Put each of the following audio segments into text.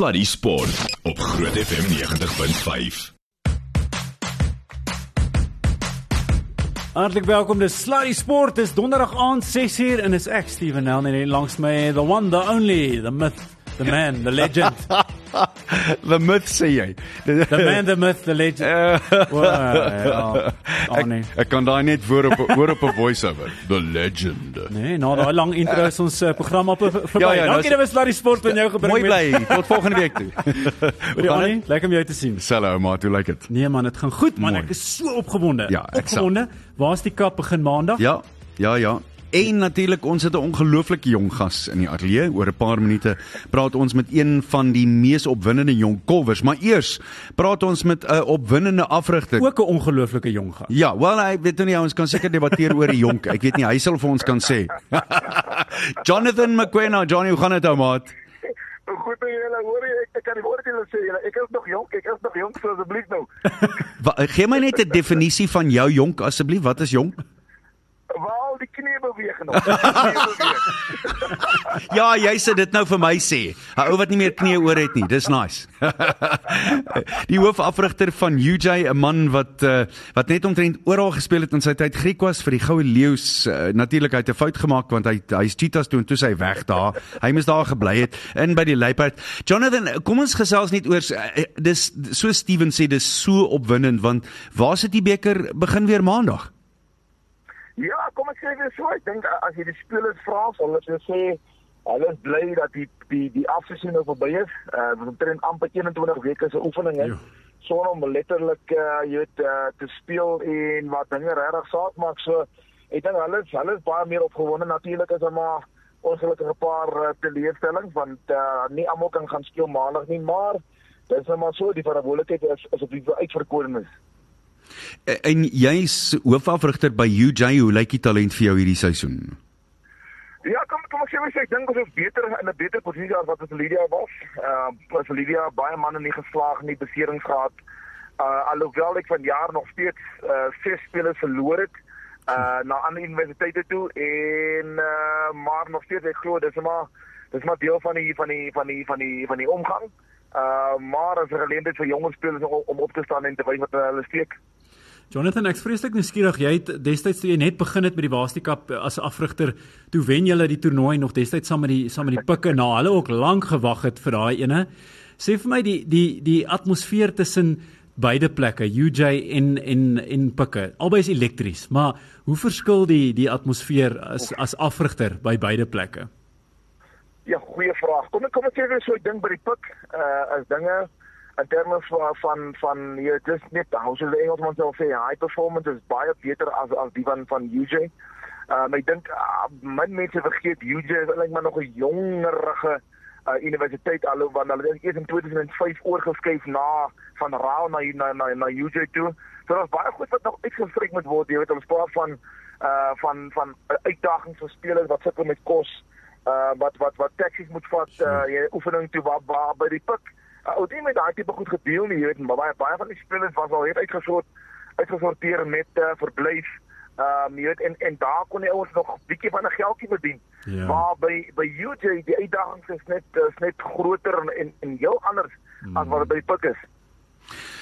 Sluddy Sport op Groot FM 90.5. Hartlik welkom by Sluddy Sport. Dis donderdag aand 6uur en is ek Steven Nel en langs my the one the only the myth the man the legend the myth sê jy. the man the myth the legend. uh, ja, oh, nee. ek, ek kan daai net voor op hoor op 'n voice-over. The legend. Nee, nou daai lang intro is ons uh, program op verby. Ja, ja, Dankie nou dat jy Sluddy Sport van jou gebring Mooi bly. Tot volgende week toe. Dit? Lekker om jou te sien. Hallo maat, hoe lyk dit? Nee man, dit gaan goed man. Mooi. Ek is so opgewonde. Ja, opgewonde. Waar's die kap begin maandag? Ja, ja, ja. En natuurlik ons het 'n ongelooflike jong gas in die ateljee. Oor 'n paar minute praat ons met een van die mees opwindende jong kolwers, maar eers praat ons met 'n opwindende afrigter. Ook 'n ongelooflike jong gas. Ja, wel ek weet nou nie ons kan seker debatteer oor die jonk. Ek weet nie hy sal vir ons kan sê. Jonathan McQueen, Johnny, hoe gaan dit ou maat? Goed en julle hoor jy ek, ek kan nie woorde julle sê julle ek is nog jonk ek is nog jonk so asseblief nou. Gee my net 'n definisie van jou jonk asseblief. Wat is jonk? Waar die knie beweeg nog. Die knie beweeg. Ja, jy sê dit nou vir my sê. 'n Ou wat nie meer knie oor het nie. Dis nice. die hoofafrigter van UJ, 'n man wat uh, wat net omtrent oral gespeel het in sy tyd Griek was vir die Goue Leeu's. Uh, Natuurlik hy het 'n fout gemaak want hy hy's Cheetahs toe en toe sy weg daar. Hy moes daar gebly het in by die Luiperd. Jonathan, kom ons gesels net oor uh, dis so Steven sê dis so opwindend want waar sit die beker begin weer maandag? Ja, kom ek sê weer so, ek dink as jy die spelers vra, sal hulle sê hulle is bly dat die die die afseisoen nou verby is. Uh ons omtrent amper 21 weke se oefeninge. Ja. Sonder om letterlik uh jy weet uh, te speel en wat dinge regtig saak maak. So ek dink hulle is hulle is baie meer opgewonde natuurlik as maar ongelukkig 'n paar uh, teleurstellings want uh nie almal kan gaan speel maandag nie, maar dis nou maar so die verantwoordelikheid is is op die uitverkorenes. Eh, En jy's hoofafrigter by UJ. Hoe lyk die talent vir jou hierdie seisoen? Ja, kom kom ek sê mens ek dink ons is beter in 'n beter posisie as wat ons Lydia was. Ehm uh, as Lydia baie manne nie geslaag nie, beserings gehad. Uh alhoewel ek van jaar nog steeds uh ses spelers verloor het uh na ander universiteite toe en uh maar nog steeds ek glo dis maar dis maar deel van die van die van die van die van die omgang. Uh maar as 'n geleentheid vir jonger spelers om, om op te staan en te wys wat hulle steek. Jonathan, ek's vreeslik nuuskierig. Jy het destyds toe jy net begin het met die Waastikap as 'n afrigter, toe wen julle die toernooi nog destyds saam met die saam met die Pikke na hulle ook lank gewag het vir daai ene. Sê vir my die die die atmosfeer tussen beide plekke, UJ en en en Pikke. Albei is elektries, maar hoe verskil die die atmosfeer as as afrigter by beide plekke? Ja, goeie vraag. Kom ek kom ek sê so ek dink by die pik uh as dinge in terme van van van jy weet, dis net hoe sou die Engelsman sou sê high performance is baie beter as as die van van UJ. Um ek dink uh, min mense vergeet UJ is eintlik maar nog 'n jongerige uh, universiteit alhoewel hulle eers in 2005 oorgeskuif na van Raal na na na, na UJ toe. So daar's baie goed wat nog uitgestryk moet word. Jy weet ons praat van uh van van uh, uitdagings vir spelers wat sukkel met kos uh wat wat wat taksies moet vat uh jy oefening toe waar, waar by die pik uh, ou dit met daai tipe goed gedeel nie jy weet maar baie baie van die spelers was al het uitgesort uitgesorteer met uh, verblyf um jy weet en en daar kon die ouens nog bietjie van 'n geldjie verdien Ja. maar by by UJ die uitdagings is net is net groter en en, en heel anders mm. as wat dit by pik is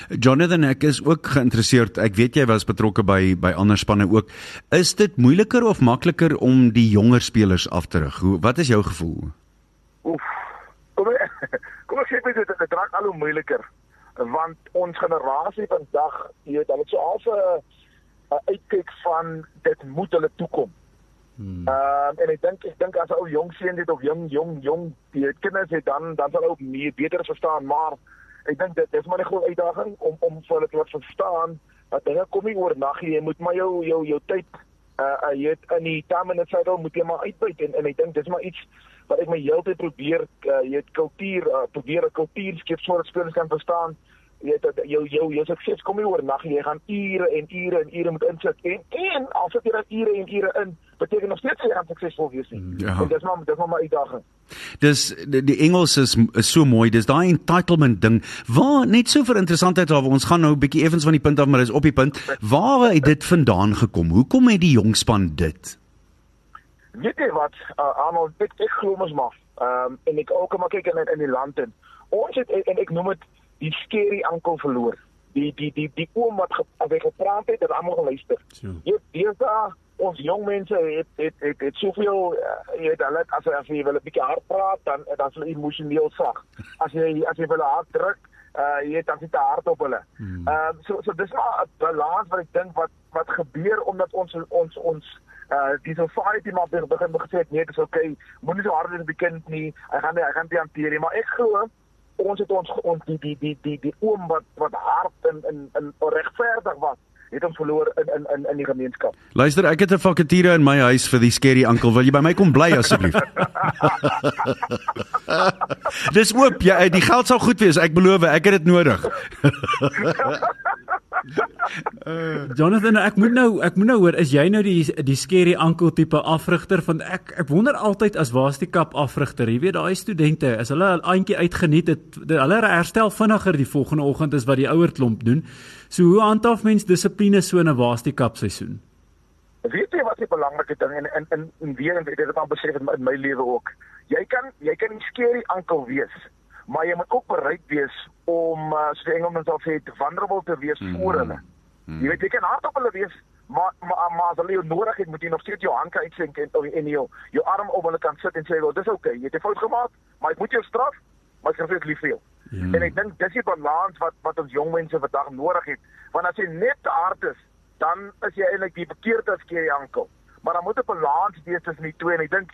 Jonathan, ek is ook geïnteresseerd. Ek weet jy was betrokke by by ander spanne ook. Is dit moeiliker of makliker om die jonger spelers af te rig? Hoe wat is jou gevoel? Oef. Kom ek sê vir dit dit raak al hoe moeiliker want ons generasie vandag, jy weet, hulle het so half 'n 'n uitkyk van dit moet hulle toekom. Ehm um, en ek dink ek dink as ou jong seun dit of jong jong jong kinders het dan dan sal ook meer beter verstaan, maar ek dink dit dis maar 'n groot uitdaging om om vir hulle te laat verstaan dat dinge kom nie oornag nie. Jy moet maar jou jou jou tyd uh, uh jy het in die time and saddle moet jy maar uitbuit en en ek dink dis maar iets wat ek my heeltyd probeer uh, jy het kultuur uh, probeer 'n kultuur skep sodat spelers kan verstaan jy weet dat jou jou jou sukses kom nie oornag nie jy gaan ure en ure en ure moet insit en en as dit dan ure en ure in beteken nog steeds jy gaan suksesvol wees nie Ja. en dis maar dis maar my uitdaging Dis die, die Engels is, is so mooi. Dis daai entitlement ding. Waar net so vir interessantheid daar ons gaan nou 'n bietjie effens van die punt af, maar dis op die punt. Waar het dit vandaan gekom? Hoekom het die jong span dit? weet jy wat uh, Arnold ek ek glo mos maar ehm um, en ek ook maar kyk in in die land en Ons het en ek noem dit die scary uncle verloor. Die die die die oom wat ge, as hy gepraat het, het almal geluister. So. Jy dis daar ons jong mense het het het, het soveel uh, jy weet hulle as as jy wil 'n bietjie hard praat dan dan hulle emosioneel sag. As jy as jy wil hard druk, uh, jy weet dan sit te hard op hulle. Ehm um, so so dis maar 'n balans wat ek dink wat wat gebeur omdat ons ons ons uh die society maar begin begin gesê het nee dis okay moenie so hard wees op die kind nie hy gaan nie hy gaan dit hanteer nie maar ek glo ons het ons ons die die die die die oom wat wat hard en en en regverdig was het ons verloor in in in in die gemeenskap. Luister, ek het 'n vakature in my huis vir die scary uncle. Wil jy by my kom bly asseblief? Dis oop. Ja, die geld sal goed wees. Ek beloof, ek het dit nodig. Jonathan, ek moet nou ek moet nou hoor, is jy nou die die scary uncle tipe afrigter van ek ek wonder altyd as waar's die kap afrigter. Jy weet daai studente, as hulle 'n aandjie uitgeniet het, hulle herstel vinniger die volgende oggend as wat die ouer klomp doen. So hoe handhaaf mens dissipline so in 'n waar's die kap seisoen? Weet jy wat die belangrike ding en in in in weer en dit het al besef in, in my lewe ook. Jy kan jy kan nie scary uncle wees, maar jy moet ook bereid wees om uh, so Engelsman sal sê vulnerable te wees mm. voor hulle. Mm. Jy weet jy kan hard op hulle wees, maar maar maar as hulle jou nodig het, moet jy nog steeds jou hand uitsink en en jou jou arm op hulle kan sit en sê, "Wel, dis oukei, okay. jy het 'n fout gemaak, maar ek moet jou straf, maar ek lief vir jou." Ja. En ek dink dis die balans wat wat ons jong mense vandag nodig het, want as jy net te hard is, dan is jy eintlik die verkeerde skeie ankel. Maar dan moet 'n balans wees tussen die twee en ek dink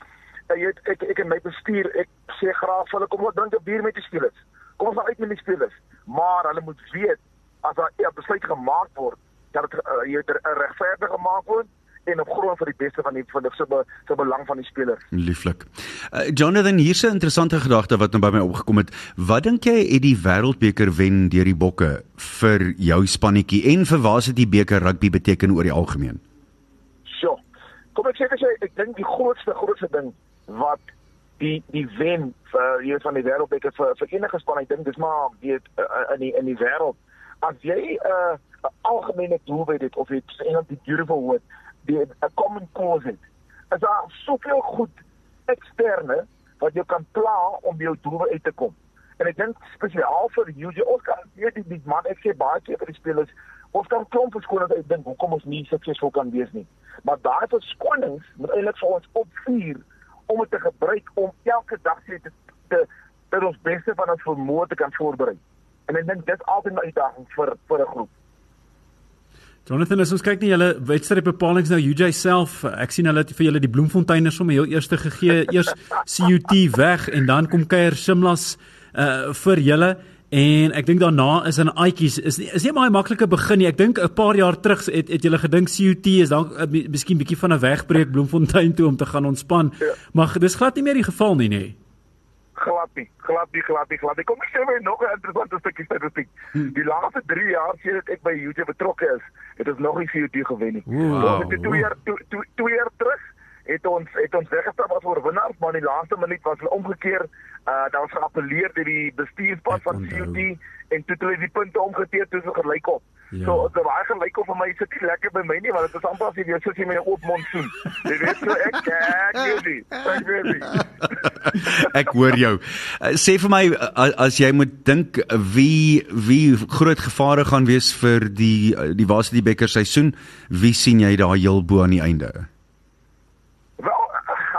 uh, jy ek ek in my bestuur ek sê graag vir hulle kom ons drink 'n bier met die spelers. Kom ons uit met die spelers, maar hulle moet weet as daar 'n besluit gemaak word dat dit uh, jy 'n regverdige gemaak word en op grond van die beste van die van die se be, belang van die speler. Lieflik. Uh, Jonathan, hier's 'n interessante gedagte wat nou by my opgekom het. Wat dink jy het die wêreldbeker wen deur die bokke vir jou spannetjie en vir waar sit die beker rugby beteken oor die algemeen? So. Kom ek sê as jy ek dink die grootste grootste ding wat die die wen vir jy van die wêreldbeker vir vir enige span, ek dink dis maar weet in die in die wêreld as jy 'n uh, algemene doelwit het of jy sê die beautiful word die 'n common cause het. Is daar soveel goed eksterne wat jy kan pla om jou doel uit te kom. En ek dink spesiaal vir UJ kan weet die, die man ek sê baie keer vir die spelers ons kan klomp verskonings uitdink hoekom ons nie suksesvol kan wees nie. Maar daai verskonings moet eintlik vir ons opvuur om dit te gebruik om elke dag te te dat ons beste van ons vermoë te kan voorberei. En ek dink dit is altyd 'n uitdaging vir vir 'n groep. Jonathan, as ons kyk na julle wedstrydbepalings nou UJ self, ek sien hulle vir julle die bloemfonteine sommer heel eerste gegee, eers CUT weg en dan kom kuier Simlas uh vir julle en ek dink daarna is in Aitjies is nie, is nie baie maklike begin nie. Ek dink 'n paar jaar terug het het julle gedink CUT is dalk uh, miskien bietjie van 'n wegbreek bloemfontein toe om te gaan ontspan. Ja. Maar dis glad nie meer die geval nie, nê. Nee glad nie, glad nie, glad nie, glad nie. Kom ek sê my nog 'n interessante stukkie statistiek. Hmm. Die laaste 3 jaar sedert ek by YouTube betrokke is, het ons nog nie YouTube gewen nie. Wow. Ons het 2 jaar 2 jaar terug het ons het ons weggestap as oorwinnaars, maar in die laaste minuut was hulle omgekeer. Uh daar was geappeleer deur die bestuurspan van CUT en toe hulle die punte omgekeer toe so gelyk op. Ja. So dit was gelyk op vir my sit nie lekker by my nie want dit is amper as jy sit jy met 'n oop mond soen. Jy weet so ek ek weet nie. Ek weet nie. ek hoor jou. Uh, sê vir my uh, as jy moet dink wie wie groot gevare gaan wees vir die die Wasie die beker seisoen, wie sien jy daar heel bo aan die einde? Wel,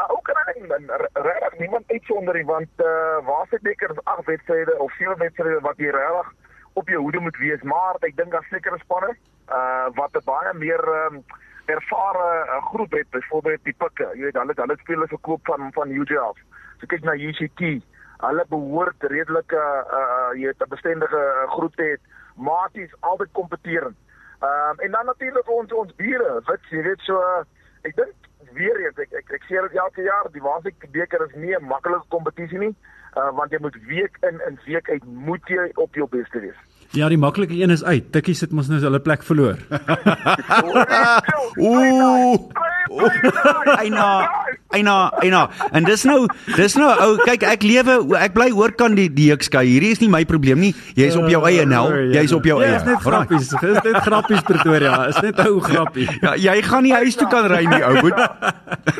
ook kan ek regtig niemand uitsonder nie want uh, Wasie beker is 8 wedstryde of 7 wedstryde wat jy regtig op jou hoede moet wees, maar ek dink daar seker spanne uh wat 'n baie meer um, ervare uh, groep het, byvoorbeeld die Pikke. Jy weet, hulle hulle speel hulle verkoop van van UJF. So kyk na UCT. Hulle behoort redelike uh, jy weet 'n bestendige groep hê. Maties altyd kompeterend. Ehm um, en dan natuurlik ons ons bure, wat jy weet so uh, ek dink weer eens ek ek, ek sê dit elke jaar, die Waasik beker is nie 'n maklike kompetisie nie uh, want jy moet week in en week uit moet jy op jou beste wees. Ja, die maklike een is uit. Tikkie sit mos nou hulle plek verloor. Ooh. Ai na. Eina, Eina. En dis nou, dis nou ou, kyk ek lewe ek bly oor kan die die Jukskei. Hierdie is nie my probleem nie. Jy's op jou eie nel. Jy's op jou Ja, eie. is net grappies. Dis net grappies Pretoria. Is net ou grappie. Ja, jy gaan nie huis toe kan ry nie, ou boet.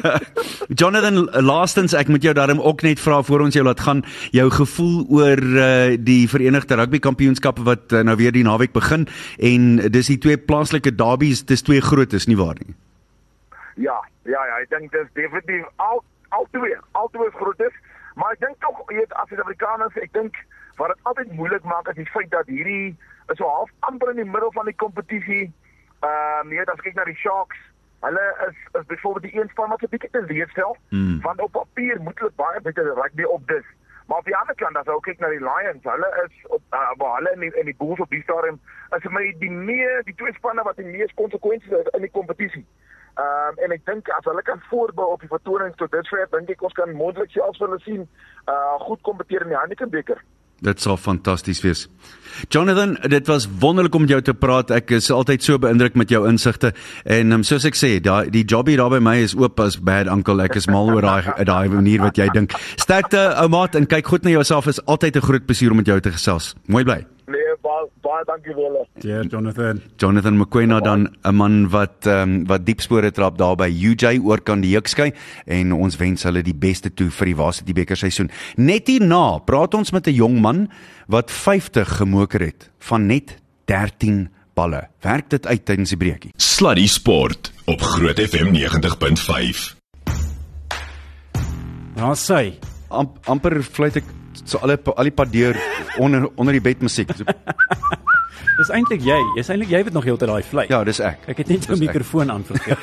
Jonathan, laastens ek moet jou daarom ook net vra voor ons jou laat gaan, jou gevoel oor uh, die Verenigde Rugby Kampioenskappe wat uh, nou weer die naweek begin en dis die twee plaaslike derbies, dis twee grootes nie waar nie. Ja, ja, ja, ek dink dis definitief al al twee, al twee is groot is, maar ek dink tog jy weet as Suid-Afrikaners, ek dink wat dit altyd moeilik maak is die feit dat hierdie is so half amper in die middel van die kompetisie. Ehm uh, nee, as kyk na die Sharks, hulle is is byvoorbeeld die een span wat 'n bietjie teleerstel, Mm. want op papier moet hulle baie beter rugby op dis. Maar op die ander kant as jy kyk na die Lions, hulle is op uh, waar hulle in die, in die Bulls op die stadium is vir my die meer die twee spanne wat die mees konsekwensies het in die kompetisie. Ehm um, en ek dink as hulle kan voorbou op die vertonings tot dit ver, dink ek ons kan moontlik selfs hulle sien uh goed kompeteer in die Heineken beker. Dit sal fantasties wees. Jonathan, dit was wonderlik om met jou te praat. Ek is altyd so beïndruk met jou insigte en um, soos ek sê, daai die jobie daar by my is oop as bad uncle. Ek is mal oor daai daai manier wat jy dink. Sterkte ou maat en kyk goed na jouself. Is altyd 'n groot plesier om met jou te gesels. Mooi bly. Nee, baie baie dankie vir julle. Ja, Jonathan. Jonathan McQueen dan 'n man wat ehm um, wat diep spore trap daar by UJ oor kan die Jukskei en ons wens hulle die beste toe vir die Varsity beker seisoen. Net hierna praat ons met 'n jong man wat 50 gemoker het van net 13 balle. Werk dit uit tydens die breekie. Sluddy Sport op Groot FM 90.5. Ja, sy. Am, amper fluit ek so al die al die pad deur onder onder die bed musiek. So, Dis eintlik jy. Jy's eintlik jy wat nog heeltyd daai vlei. ja, dis ek. Ek het net jou Dis mikrofoon aan vergeet.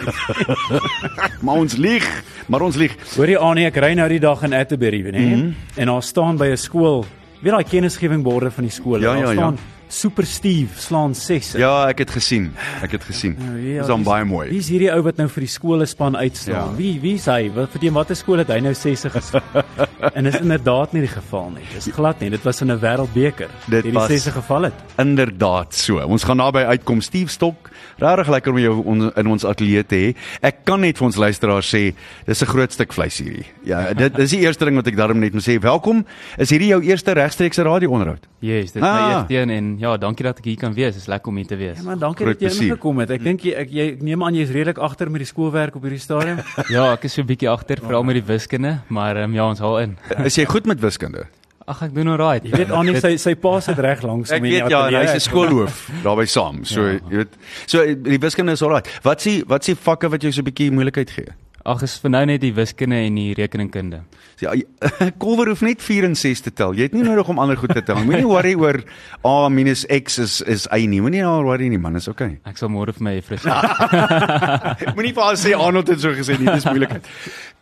Maar ons lieg, maar ons lieg. Hoor jy Anie, ek ry nou die dag in Atterbury, weet jy? Mhm. En daar staan by 'n skool, weet daai kennisgewingborde van die skool. Ja, ja, daar ja. staan Super Steve slaan 6. Ja, ek het gesien. Ek het gesien. Dis dan baie mooi. Wie's hierdie ou wat nou vir die skolespan uitstaan? Ja. Wie wie's hy? Wat vir teen watter skool het hy nou 60 geslaan? en is inderdaad nie die geval nie. Dis glad nie. Dit was in 'n wêreldbeker. Dit Hierdie was- 60 geval het. Inderdaad so. Ons gaan naby uitkom. Steve Stok, regtig lekker om jou on, in ons ateljee te hê. Ek kan net vir ons luisteraars sê, dis 'n groot stuk vleis hierdie. Ja, dit dis die eerste ding wat ek daarom net moet sê. Welkom. Is hierdie jou eerste regstreekse radio-onderhoud? Yes, dit is Ah. my eerste een en ja, dankie dat ek hier kan wees. Dit is lekker om hier te wees. Ja man, dankie Groot dat jy plesier. ingekom het. Ek dink jy ek jy neem aan jy's redelik agter met die skoolwerk op hierdie stadium. Ja, ek is so 'n bietjie agter veral met die wiskunde, maar um, ja, ons haal in. Is jy goed met wiskunde? Ag, ek doen alright. Jy weet Anie sy sy pa sit reg langs Ek hom in die weet ja, en ateljee. hy's 'n skoolhoof daarbey saam. So, Ja. jy weet. So die wiskunde is alraai. Wat s'ie wat s'ie vakke wat jou so 'n bietjie moeilikheid gee? Ag, is vir nou net die wiskunde en die rekeningkunde. Ja, Kolwer hoef net 4 en 6 te tel. Jy het nie nodig om ander goed te tel. Moenie worry oor A minus X is is Y nie. Moenie daar worry nie man, is okay. Ek sal môre vir my juffrou Ja. sê. Moenie vir haar sê Arnold het so gesê nie, dis moeilikheid.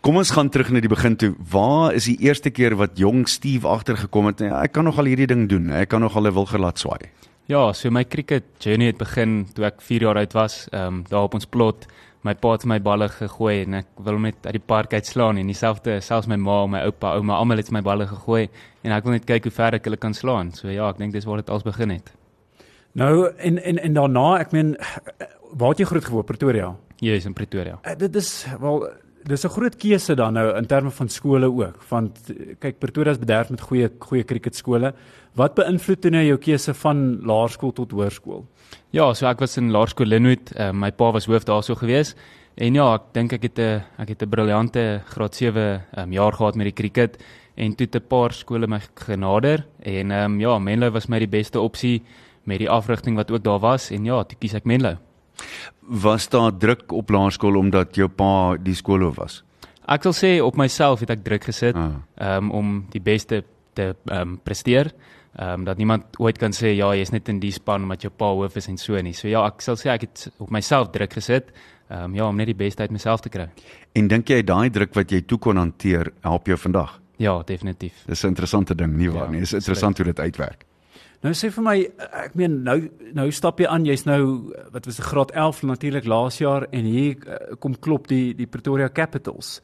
Kom ons gaan terug na die begin toe. Waar is die eerste keer wat jong Steve agtergekom het? Ja, ek kan nog al hierdie ding doen. Ek kan nog al 'n wilger laat swaai. Ja, so my cricket journey het begin toe ek 4 jaar oud was, ehm um, daar op ons plot. My pa het my balle gegooi en ek wil hom net uit die park uit slaan en dieselfde selfs my ma, my oupa, ouma, almal het my balle gegooi en ek wil net kyk hoe ver ek hulle kan slaan. So ja, ek dink dis waar dit als begin het. Nou en en en daarna, ek meen waar het jy groot geword Pretoria? Hier is in Pretoria. Uh, dit is wel dis 'n groot keuse dan nou in terme van skole ook want eh, kyk Pretoria is bederf met goeie goeie cricketskole. Wat beïnvloed toe nou jou keuse van laerskool tot hoërskool? Ja, so ek was in Laerskool Linwood. Uh, my pa was hoof daarso gewees. En ja, ek dink ek het 'n ek het 'n briljante graad 7 um, jaar gehad met die cricket en toe 'n paar skole my genader en ehm um, ja, Menlo was my die beste opsie met die afrigting wat ook daar was en ja, toe kies ek Menlo. Was daar druk op laerskool omdat jou pa die skoolhoof was? Ek wil sê op myself het ek druk gesit Ah. um, om die beste te um, presteer. Ehm um, dat niemand ooit kan sê ja, jy's net in die span omdat jou pa hoof is en so nie. So ja, ek sal sê ek het op myself druk gesit. Ehm um, ja, om net die beste uit myself te kry. En dink jy daai druk wat jy toe kon hanteer help jou vandag? Ja, definitief. Dis 'n interessante ding, nie waar Ja, nie? Dis interessant hoe dit uitwerk. Nou sê vir my, ek meen nou nou stap jy aan, jy's nou wat was 'n graad 11 natuurlik laas jaar en hier eh, kom klop die die Pretoria Capitals.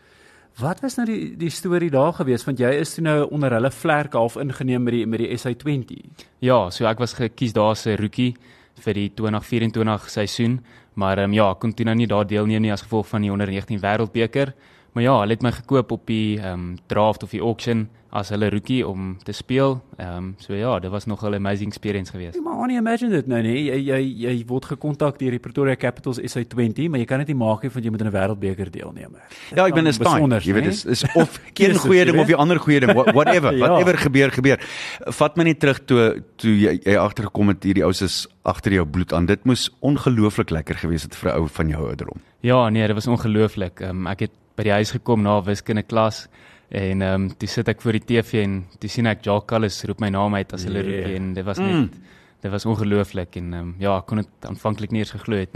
Wat was nou die die storie daar gewees want jy is toe nou onder hulle vlerk half ingeneem met die met die SA20. Ja, so ek was gekies daar 'n rookie vir die 2024 seisoen, maar um, ja, ek kon toe nou nie daar deelneem nie as gevolg van die onder 19 wêreldbeker. Maar ja, hulle het my gekoop op die ehm um, draft of die auction as hulle rookie om te speel. Ehm um, so ja, dit was nog 'n amazing experience geweest. Maar only imagine dit nou nee, jy jy jy word gekontak deur die Pretoria Capitals SA20, maar jy kan dit nie maak nie want jy moet in 'n wêreldbeker deelneem. Ja, ek ben 'n staan. Jy weet dis is of een goeie ding of die ander goeie ding, whatever, ja. whatever gebeur gebeur. Vat my net terug toe toe jy, jy agtergekom het hierdie ou se agter jou bloed aan. Dit moes ongelooflik lekker gewees het vir 'n ou van jou ouderdom. Ja, nee, dit was ongelooflik. Um, ek het by die huis gekom na wiskunde klas en ehm um, toe sit ek voor die TV en toe sien ek Jacques Callis roep my naam uit as hulle yeah. roep en dit was net mm. dit was ongelooflik en ehm um, ja, ek kon dit aanvanklik nie eens geglo het.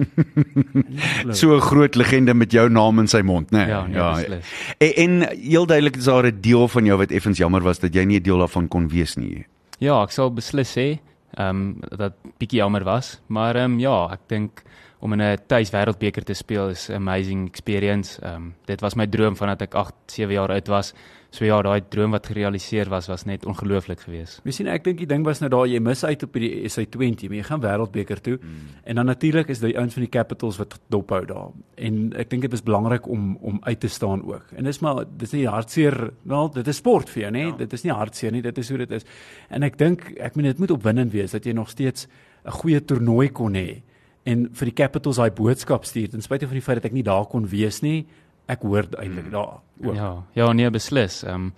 so 'n groot legende met jou naam in sy mond, né? Nee? Ja, nee, ja. En, en heel duidelik is daar 'n deel van jou wat effens jammer was dat jy nie 'n deel daarvan kon wees nie. Ja, ek sal beslis sê ehm um, dat bietjie jammer was, maar ehm um, ja, ek dink om in 'n tuis wêreldbeker te speel is 'n amazing experience. Ehm um, dit was my droom vandat ek 8, 7 jaar oud was. So ja, daai droom wat gerealiseer was was net ongelooflik geweest. Jy sien ek dink die ding was nou daar jy mis uit op die SA20, maar jy gaan wêreldbeker toe. Mm. En dan natuurlik is die ouens van die Capitals wat dophou daar. En ek dink dit is belangrik om om uit te staan ook. En dis maar dis nie hartseer, wel dit is sport vir jou, nê? Ja. Dit is nie hartseer nie, dit is hoe dit is. En ek dink ek meen dit moet opwindend wees dat jy nog steeds 'n goeie toernooi kon hê en vir die Capitals daai boodskap stuur ten spyte van die feit dat ek nie daar kon wees nie. Ek hoor eintlik hmm. daar ook. Ja, ja, nee beslis. Ehm um,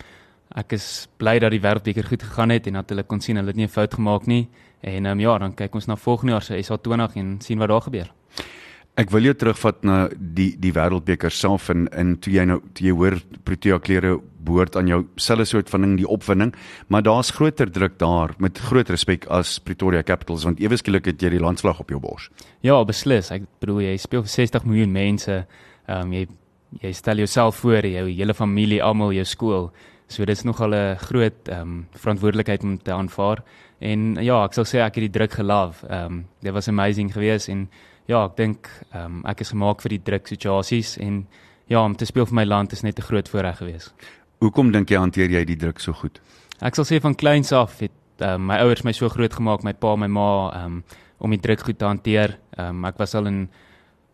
ek is bly dat die wêreldbeker goed gegaan het en dat hulle kon sien hulle het nie 'n fout gemaak nie. En ehm um, ja, dan kyk ons na volgende jaar se SA20 en sien wat daar gebeur. Ek wil jou terugvat na die die wêreldbeker self en in toe jy nou toe jy hoor Protea klere behoort aan jou selfe soort van ding die opwinding, maar daar's groter druk daar met groot respek as Pretoria Capitals want ewe skielik het jy die landslag op jou bors. Ja, beslis. Ek bedoel jy speel vir 60 miljoen mense. Ehm um, jy jy stel jouself voor, jou hele familie, almal, jou skool. So dit is nogal 'n groot ehm um, verantwoordelikheid om te aanvaar. En ja, ek sal sê ek het die druk gelove. Ehm um, dit was amazing geweest en ja, ek dink ehm um, ek is gemaak vir die druk situasies en ja, om te speel vir my land is net 'n groot voorreg geweest. Hoekom dink jy hanteer jy die druk so goed? Ek sal sê van kleins af het um, my ouers my so groot gemaak, my pa, my ma, ehm um, om die druk goed te hanteer. Ehm um, ek was al in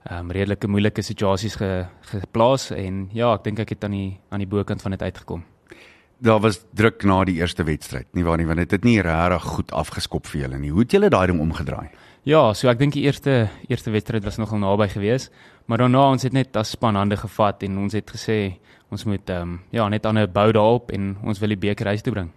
ehm um, redelike moeilike situasies ge, geplaas en ja, ek dink ek het aan die aan die bokant van dit uitgekom. Daar was druk na die eerste wedstryd, nie waar nie, want dit het nie regtig goed afgeskop vir julle nie. Hoe het julle daai ding omgedraai? Ja, so ek dink die eerste eerste wedstryd was nogal naby geweest, maar daarna ons het net as span hande gevat en ons het gesê ons moet ehm um, ja, net aan 'n bou daarop en ons wil die beker huis toe bring.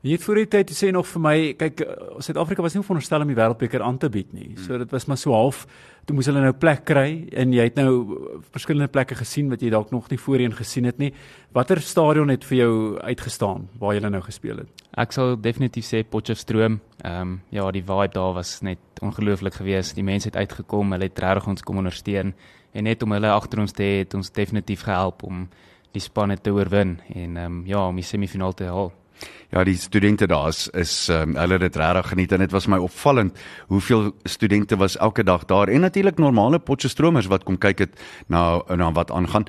Jy het voor die tyd sê nog vir my, kyk, eh, Suid-Afrika was nie veronderstel om die wêreldbeker aan te bied nie. So dit was maar so half toe moes hulle nou plek kry en jy het nou verskillende plekke gesien wat jy dalk nog nie voorheen gesien het nie. Watter stadion het vir jou uitgestaan waar jy nou gespeel het? Ek sal definitief sê Potchefstroom. Ehm um, ja, die vibe daar was net ongelooflik geweest. Die mense het uitgekom, hulle het regtig ons kom ondersteun en net om hulle agter ons te hê het ons definitief gehelp om die spanne te oorwin en ehm um, ja, om die semifinaal te haal. Ja, die studente daar is is um, hulle het dit regtig geniet en dit was my opvallend hoeveel studente was elke dag daar en natuurlik normale potsestromers wat kom kyk het na na wat aangaan.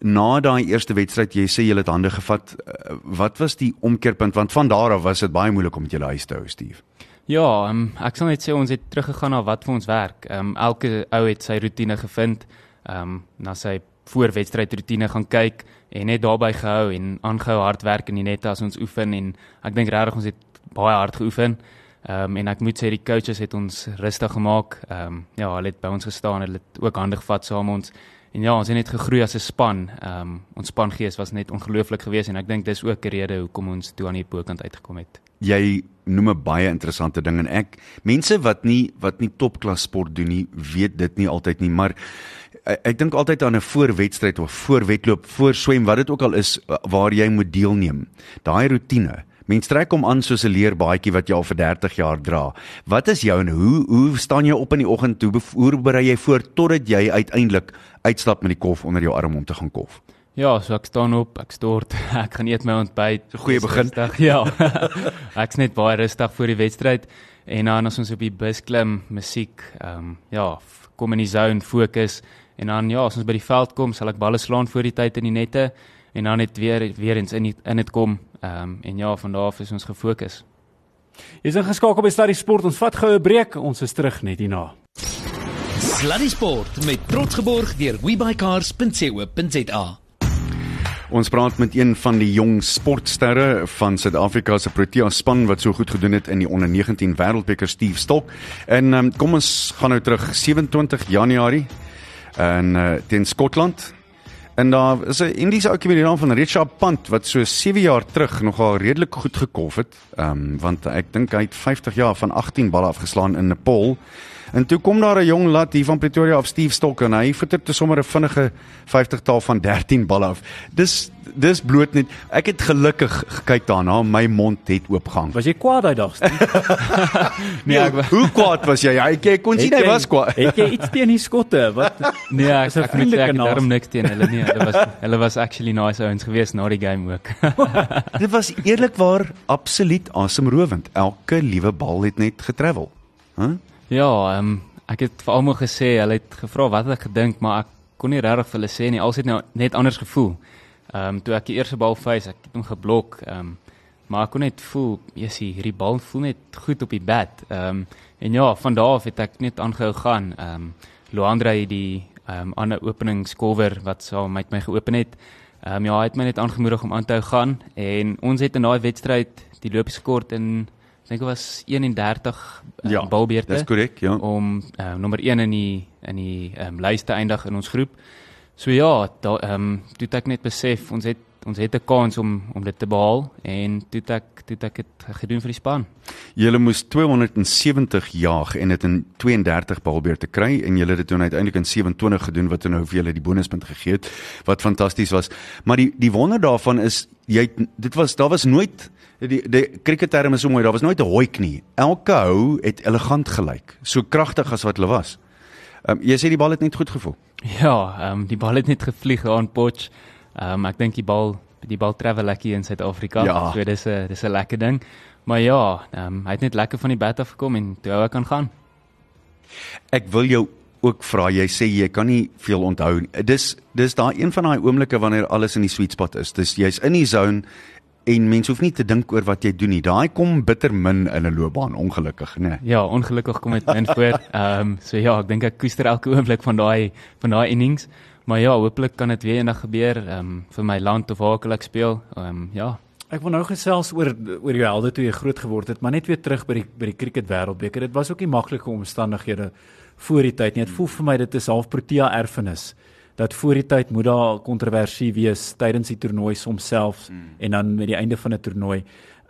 Na daai eerste wedstryd, jy sê jy het hande gevat. Uh, wat was die omkeerpunt want van daar af was dit baie moeilik om met julle huis te hou, Steve. Ja, um, ek sal net sê ons het teruggegaan na wat vir ons werk. Ehm um, elke ou het sy rotine gevind. Ehm um, na sy voorwedstryd rotine gaan kyk en net daarbey gehou en aangehou hard werk in die nette as ons oefen en ek dink regtig ons het baie hard geoefen. Ehm um, en ek moet sê die coaches het ons rustig gemaak. Ehm um, ja, hulle het by ons gestaan, hulle het ook hande gevat saam ons. En ja, ons het net gegroei as 'n span. Ehm um, ons spangees was net ongelooflik geweest en ek dink dis ook 'n rede hoekom ons toe aan die bokant uitgekom het. Jy noem 'n baie interessante ding en ek mense wat nie wat nie topklas sport doen nie, weet dit nie altyd nie, maar ek, ek dink altyd aan 'n voorwedstryd of voorwedloop, voor swem, wat dit ook al is waar jy moet deelneem. Daai rotine. Mens trek hom aan soos 'n leerbaadjie wat jy al vir 30 jaar dra. Wat is jou en hoe hoe staan jy op in die oggend toe? Hoe berei jy voor totdat jy uiteindelik uitstap met die kof onder jou arm om te gaan kof? Ja, so ek staan op, ek stort, ek gaan eet my ontbyt. 'n Goeie begin. Rustig, ja. ek's net baie rustig voor die wedstryd en dan as ons op die bus klim, musiek, ehm um, ja, kom in die zone, fokus En dan ja, as ons by die veld kom, sal ek balle slaan voor die tyd in die nette en dan net weer weer eens in die, in dit kom. Ehm um, en ja, van daar af is ons gefokus. Jy is ingeskakel by Sluddy Sport. Ons vat goue breek. Ons is terug net hierna. Sluddy Sport met trots geborg deur webycars.co.za. Ons praat met een van die jong sportsterre van Suid-Afrika se Protea span wat so goed gedoen het in die onder 19 Wêreldbeker Steve Stok. En um, kom ons gaan nou terug 27 Januarie in uh, teen Skotland. En daar is 'n Indiese ouetjie met die naam van Richard Pant wat so 7 jaar terug nogal redelik goed gekolf het. Ehm um, want ek dink hy het 50 jaar van 18 balle afgeslaan in Nepal. En toe kom daar 'n jong lad hier van Pretoria af Steve Stok en hy verter te sommer 'n vinnige 50 taal van 13 balle af. Dis dis bloot net ek het gelukkig gekyk daarna my mond het oopgang. Was jy kwaad daai dag? nee, ek, hoe kwaad was jy? Hy kyk kon sien hy was kwaad. Het jy iets teen die skotte? Wat Nee, ek ek moet sê ek het darm niks teen hulle nie. Hulle was hulle was actually nice ouens geweest na die game ook. Dit was eerlikwaar absoluut asemrowend. Elke liewe bal het net getravel. Hæ? Huh? Ja, ehm um, ek het vir almal gesê, hulle het gevra wat ek gedink, maar ek kon nie regtig vir hulle sê nie. Alsit nou net anders gevoel. Ehm um, toe ek die eerste bal face, ek het hom geblok. Ehm um, maar ek kon net voel, jessie, hierdie bal voel net goed op die bat. Ehm um, en ja, van daar af het ek net aangehou gaan. Ehm um, Luandra het die ehm um, ander openingskolwer wat saam met my geopen het. Ehm um, ja, hy het my net aangemoedig om aan te hou gaan en ons het in daai wedstryd die loop geskort in dink dit was 31 um, ja, balbeerte. Dis korrek, ja. Om uh, nommer 1 in die in die ehm um, lyste eindig in ons groep. So ja, da ehm um, toe ek net besef ons het ons het 'n kans om om dit te behaal en toe ek toe ek dit gedoen vir die span. Julle moes 270 jaag en dit in 32 balbeerte kry en julle het dit toe uiteindelik in 27 gedoen wat nou vir julle die bonuspunt gegee het wat fantasties was. Maar die die wonder daarvan is jy dit was daar was nooit die die kriketterm is so mooi, daar was nooit 'n hooi knie. Elke hou het elegant gelyk, so kragtig as wat hulle was. Ehm um, jy sê die bal het net goed gevoel. Ja, ehm um, die bal het net gevlieg aan Potch. Ehm um, ek dink die bal die bal travel lekker in Suid-Afrika. Ja. So dis 'n dis 'n lekker ding. Maar ja, ehm um, hy het net lekker van die bat af gekom en toe hy kan gaan. Ek wil jou ook vra, jy sê jy kan nie veel onthou nie. Dis dis daai een van daai oomblikke wanneer alles in die sweet spot is. Dis jy's in die zone en mens hoef nie te dink oor wat jy doen nie. Daai kom bitter min in 'n loopbaan, ongelukkig, né? Nee. Ja, ongelukkig kom dit min voor. Ehm um, so ja, ek dink ek koester elke oomblik van daai van daai innings. Maar ja, hopelik kan dit weer eendag gebeur ehm um, vir my land of waar ek speel. Ehm um, ja. Ek wil nou gesels oor oor jou helde toe jy groot geword het, maar net weer terug by die by die cricket wêreldbeker. Dit was ook nie maklike omstandighede voor die tyd nie. Dit voel vir my dit is half Protea erfenis dat voor die tyd moet daar kontroversie wees tydens die toernooi soms selfs mm. en dan met die einde van 'n toernooi.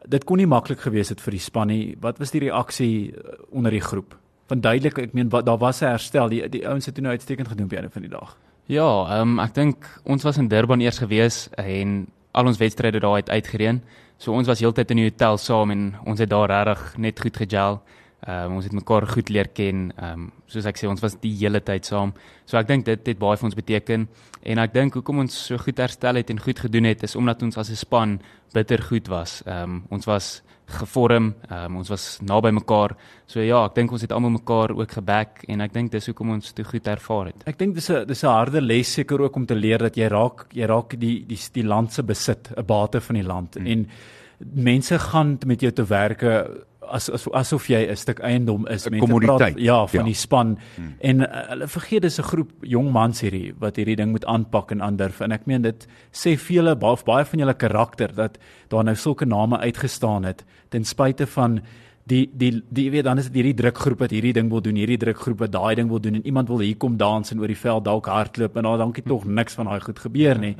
Dit kon nie maklik gewees het vir die span nie. Wat was die reaksie uh, onder die groep? Van duidelik, ek meen daar was 'n herstel. Die die ouens het toe nou uitstekend gedoen op die einde van die dag. Ja, ehm um, ek dink ons was in Durban eers gewees en al ons wedstryde daar het uitgereën. So ons was heeltyd in die hotel saam en ons het daar regtig net goed gejel. Ehm um, ons het mekaar goed leer ken. Ehm um, soos ek sê ons was die hele tyd saam. So ek dink dit het baie vir ons beteken en ek dink hoekom ons so goed herstel het en goed gedoen het is omdat ons as 'n span bitter goed was. Ehm um, ons was gevorm, ehm um, ons was naby mekaar. So ja, ek dink ons het almal mekaar ook geback en ek dink dis hoekom ons toe goed ervaar het. Ek dink dis 'n dis 'n harde les seker ook om te leer dat jy raak jy raak die die die land se besit, 'n bate van die land hmm. en mense gaan met jou te werke as, as asof jy 'n stuk eiendom is met 'n kommoditeit ja van ja. die span hmm. en uh, hulle vergeet dis 'n groep jong mans hierdie wat hierdie ding moet aanpak en aandurf en ek meen dit sê vele baie baie van julle karakter dat daar nou sulke name uitgestaan het ten spyte van die die die weet dan is dit hierdie drukgroep wat hierdie ding wil doen hierdie drukgroep wat daai ding wil doen en iemand wil hier kom dans en oor die veld dalk hardloop en daar dankie tog niks van daai goed gebeur nie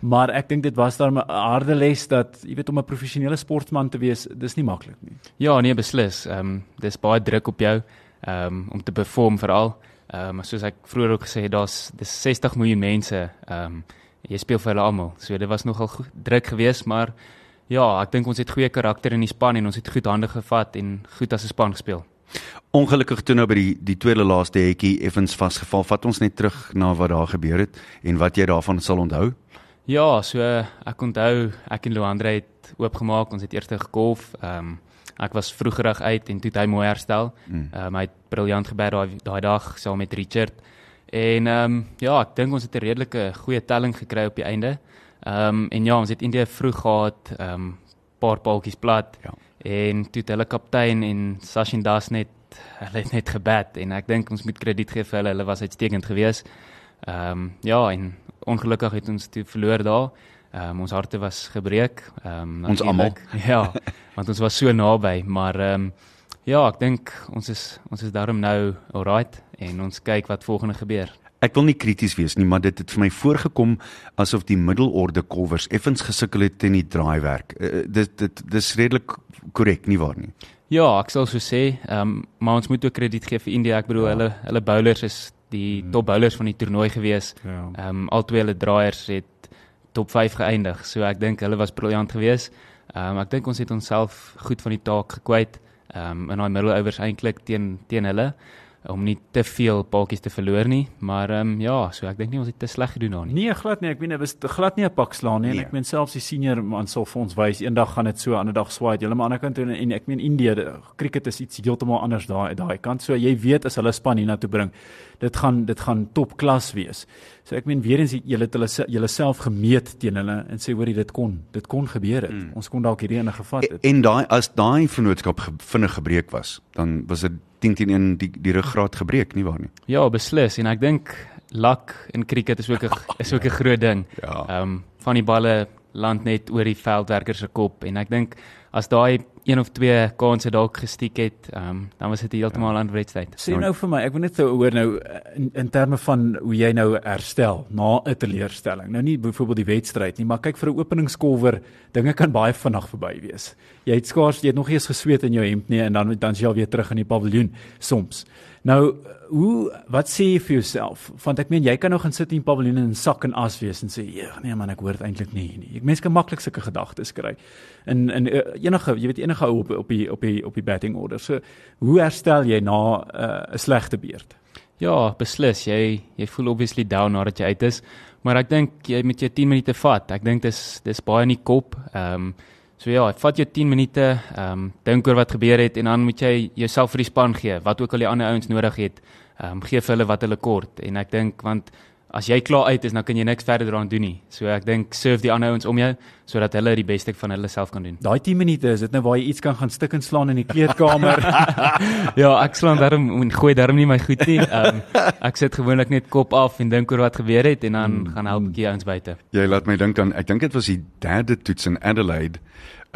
maar ek dink dit was daar 'n harde les dat jy weet om 'n professionele sportman te wees, dis nie maklik nie. Ja, nee, beslis. Ehm um, dis baie druk op jou ehm um, om te perform veral. Ehm um, soos ek vroeër ook gesê het, daar's dis 60 miljoen mense. Ehm um, jy speel vir hulle almal. So dit was nogal goed, druk geweest, maar ja, ek dink ons het goeie karakter in die span en ons het goed hande gevat en goed as 'n span gespeel. Ongelukkig toe nou by die die tweede laaste hekkie effens vasgeval. Vat ons net terug na wat daar gebeur het en wat jy daarvan sal onthou. Ja, so ek onthou ek en Luandre het oopgemaak, ons het eers gegolf. Ehm um, ek was vroegerig uit en toe het hy mooi herstel. Mm. Ehm um, hy het briljant gebeur daai daai dag saam met Richard. En ehm um, ja, ek dink ons het 'n redelike goeie telling gekry op die einde. Ehm um, en ja, ons het eintlik vroeg gehad, ehm um, paar paaltjies plat. Ja. En toe het hulle kaptein en Sashin Das net hulle het net gebed en ek dink ons moet krediet gee vir hulle. Hulle was uitstekend geweest. Ehm um, ja, en ongelukkig het ons toe verloor daar. Ehm um, ons harte was gebreek. Ehm um, Ons almal. Ja, want ons was so naby, maar ehm um, ja, ek dink ons is ons is daarom nou alright en ons kyk wat volgende gebeur. Ek wil nie krities wees nie, maar dit het vir my voorgekom asof die middelorde kolwers effens gesukkel het in die draaiwerk. Uh, dit dit dis redelik korrek nie waar nie. Ja, ek sal so sê, ehm um, maar ons moet ook krediet gee vir India. Ek bedoel ja. hulle hulle bowlers is die Mhm. top bowlers van die toernooi gewees. Ja. Ehm um, al twee hulle draaiers het top 5 geëindig. So ek dink hulle was briljant geweest. Ehm um, ek dink ons het onsself goed van die taak gekwyt. Ehm um, in daai middelovers eintlik teen teen hulle om nie te veel paadjies te verloor nie, maar ehm um, ja, so ek dink nie ons het te sleg gedoen daar nie. Nee, glad nie. Ek meen dit was glad nie 'n pak slaan nie. En Nee. ek meen selfs die senior man sal vir ons wys eendag gaan dit so, ander dag swaai dit. Maar aan die ander kant toe en ek meen Indië, cricket is iets heeltemal anders daai daai kant. So jy weet as hulle span hiernatoe bring, dit gaan dit gaan topklas wees. So ek meen weer eens julle het hulle se- julle self gemeet teen hulle en sê hoorie dit kon, dit kon gebeur het. Mm. Ons kon dalk hierdie ene gevat En, het. en daai as daai vennootskap vinnig gebreek was, dan was dit 10 teen 1 die die ruggraat gebreek, nie waar nie? Ja, beslis en ek dink luck in cricket is ook 'n is ook 'n groot ding. Ja. Ehm um, van die balle land net oor die veldwerker se kop en ek dink as daai een of twee kansse dalk gestiek het, um, dan was dit heeltemal 'n ander wedstryd. Sê nou vir my, ek wil net so hoor nou in, in terme van hoe jy nou herstel na 'n teleurstelling. Nou nie byvoorbeeld die wedstryd nie, maar kyk vir 'n openingskolwer, dinge kan baie vinnig verby wees. Jy het skaars jy het nog eens gesweet in jou hemp nie en dan dan is jy al weer terug in die paviljoen soms. Nou, hoe wat sê jy vir jouself? Want ek meen jy kan nou gaan sit in die paviljoen en sak en as wees en sê, "Ja, nee man, ek hoor dit eintlik nie nie." Ek mense kan maklik sulke gedagtes kry. In in uh, enige, jy weet enige ou op op die op die op die batting order. So, hoe herstel jy na 'n uh, slegte beurt? Ja, beslis. Jy jy voel obviously down nadat jy uit is, maar ek dink jy moet jou 10 minute vat. Ek dink dis dis baie in die kop. Ehm um, so ja, vat jou 10 minute, ehm um, dink oor wat gebeur het en dan moet jy jouself vir die span gee, wat ook al die ander ouens nodig het. Ehm um, gee vir hulle wat hulle kort en ek dink want as jy klaar uit is, dan kan jy niks verder daaraan doen nie. So ek dink serve die ander ouens om jou sodat hulle die beste van hulle self kan doen. Daai 10 minute is dit nou waar jy iets kan gaan stik en slaan in die kleedkamer. ja, ek slaan daarom en gooi daarom nie my goed nie. Ehm um, ek sit gewoonlik net kop af en dink oor wat gebeur het en dan mm, gaan help ek die ouens buite. Jy laat my dink aan ek dink dit was die derde toets in Adelaide.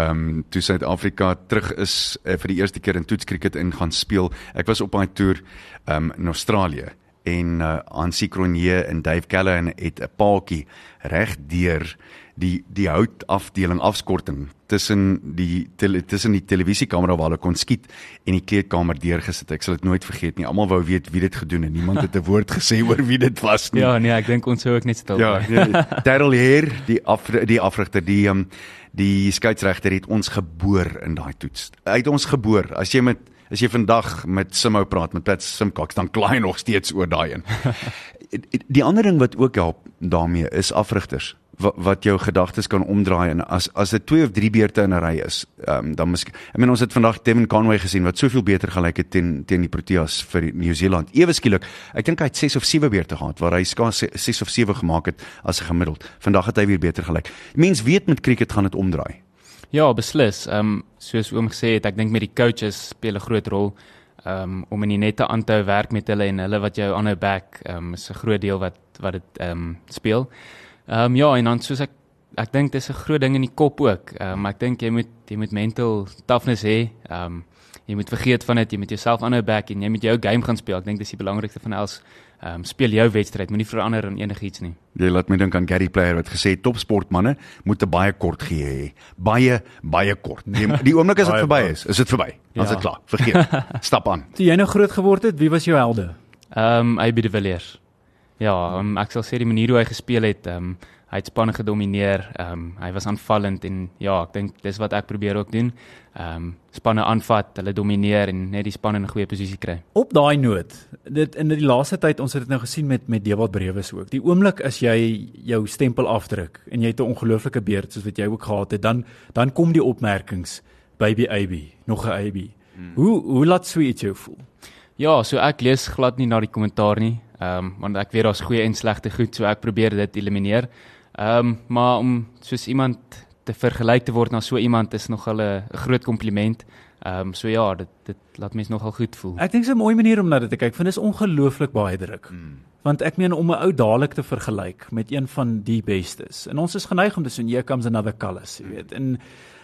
Ehm um, toe Suid-Afrika terug is uh, vir die eerste keer in toetskriket in gaan speel. Ek was op daai toer ehm um, in Australië en uh, Hansie Cronje en Dave Callahan het 'n paadjie reg deur die die houtafdeling afskorting tussen die tele, tussen die televisiekamera waar hulle kon skiet en die kleedkamer deurgesit. Ek sal dit nooit vergeet nie. Almal wou weet wie dit gedoen het. Niemand het 'n woord gesê oor wie dit was nie. Ja, nee, ek dink ons sou ook net stil Ja, bly. nee, Daryl Heer, die af die afrigter, die um, die skeieregter het ons geboor in daai toets. Hy het ons geboor. As jy met as jy vandag met Simou praat met Pat Simcox, dan kla hy nog steeds oor daai een. die ander ding wat ook help daarmee is afrigters wat, wat jou gedagtes kan omdraai en as as dit twee of drie beurte in 'n ry is, um, dan miskien ek meen ons het vandag Devin Conway gesien wat soveel beter gelyk het teen teen die Proteas vir Nieu-Seeland. Ewe skielik, ek dink hy het 6 of 7 beurte gehad waar hy skaars 6 of 7 gemaak het as 'n gemiddeld. Vandag het hy weer beter gelyk. Mens weet met cricket gaan dit omdraai. Ja, beslis. Ehm um, soos oom gesê het, ek dink met die coaches speel 'n groot rol ehm um, om in die nette aan te hou werk met hulle en hulle wat jou aanhou back ehm um, is 'n groot deel wat wat dit ehm um, speel. Ehm um, ja, en dan soos ek ek dink dis 'n groot ding in die kop ook. Ehm um, ek dink jy moet jy moet mental toughness hê. Ehm um, jy moet vergeet van dit, jy moet jouself aanhou back en jy moet jou game gaan speel. Ek dink dis die belangrikste van alles. Ehm um, speel jou wedstryd, moenie verander in enigiets nie. Jy laat my dink aan Gary Player wat gesê het topsportmanne moet 'n baie kort gee hê. Baie baie kort. Die, die oomblik as dit verby is, is dit verby. Dan is Ja. dit klaar. Vergeet. Stap aan. Toe jy nou groot geword het, wie was jou helde? Ehm um, AB de Villiers. Ja, um, ek sal sê die manier hoe hy gespeel het, ehm um, hy het spanne gedomeineer. Ehm um, hy was aanvallend en ja, ek dink dis wat ek probeer ook doen. Ehm um, spanne aanvat, hulle domineer en net die span in 'n goeie posisie kry. Op daai noot, dit in die laaste tyd ons het dit nou gesien met met Dewald Brewes ook. Die oomblik as jy jou stempel afdruk en jy het 'n ongelooflike beurt soos wat jy ook gehad het, dan dan kom die opmerkings baby AB, nog 'n AB. Hmm. Hoe hoe laat so iets jou voel? Ja, so ek lees glad nie na die kommentaar nie. Ehm um, want ek weet daar's goeie en slegte goed, so ek probeer dit elimineer. Ehm um, maar om soos iemand te vergelyk te word na so iemand is nogal 'n groot kompliment. Ehm um, so ja, dit dit laat mense nogal goed voel. Ek dink dit is 'n mooi manier om na dit te kyk. Want dit is ongelooflik baie druk. Mm. Want ek meen om 'n ou dadelik te vergelyk met een van die bestes. En ons is geneig om te sê here comes another Callis, jy weet. En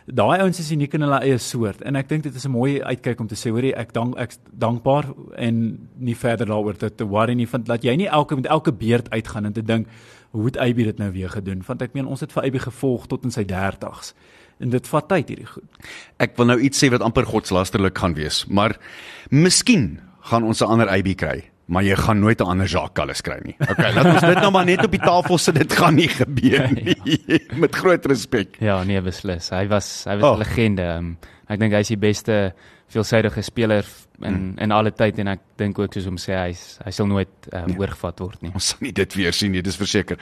daai ouens is uniek in hulle eie soort en ek dink dit is 'n mooi uitkyk om te sê hoorie ek dank ek dankbaar en nie verder daaroor te, worry nie want dat jy nie elke met elke beurt uitgaan en te dink hoe het Aby dit nou weer gedoen want ek meen ons het vir Aby gevolg tot in sy 30's en dit vat tyd hierdie goed. Ek wil nou iets sê wat amper godslasterlik gaan wees, maar miskien gaan ons 'n ander AB kry. Maar jy gaan nooit 'n ander Jacques Callis kry nie. Okay, laat ons dit nou maar net op die tafel sit. Dit gaan nie gebeur nie. Met groot respek. Ja, nee, beslis. Hy was hy was 'n oh. legende. Um, ek dink hy is die beste veelsidige speler in hmm. in alle tyd en ek dink ook soos om sê hy hy sal nooit um, nee. oorgevat word nie. Ons sal nie dit weer sien nie, dis verseker.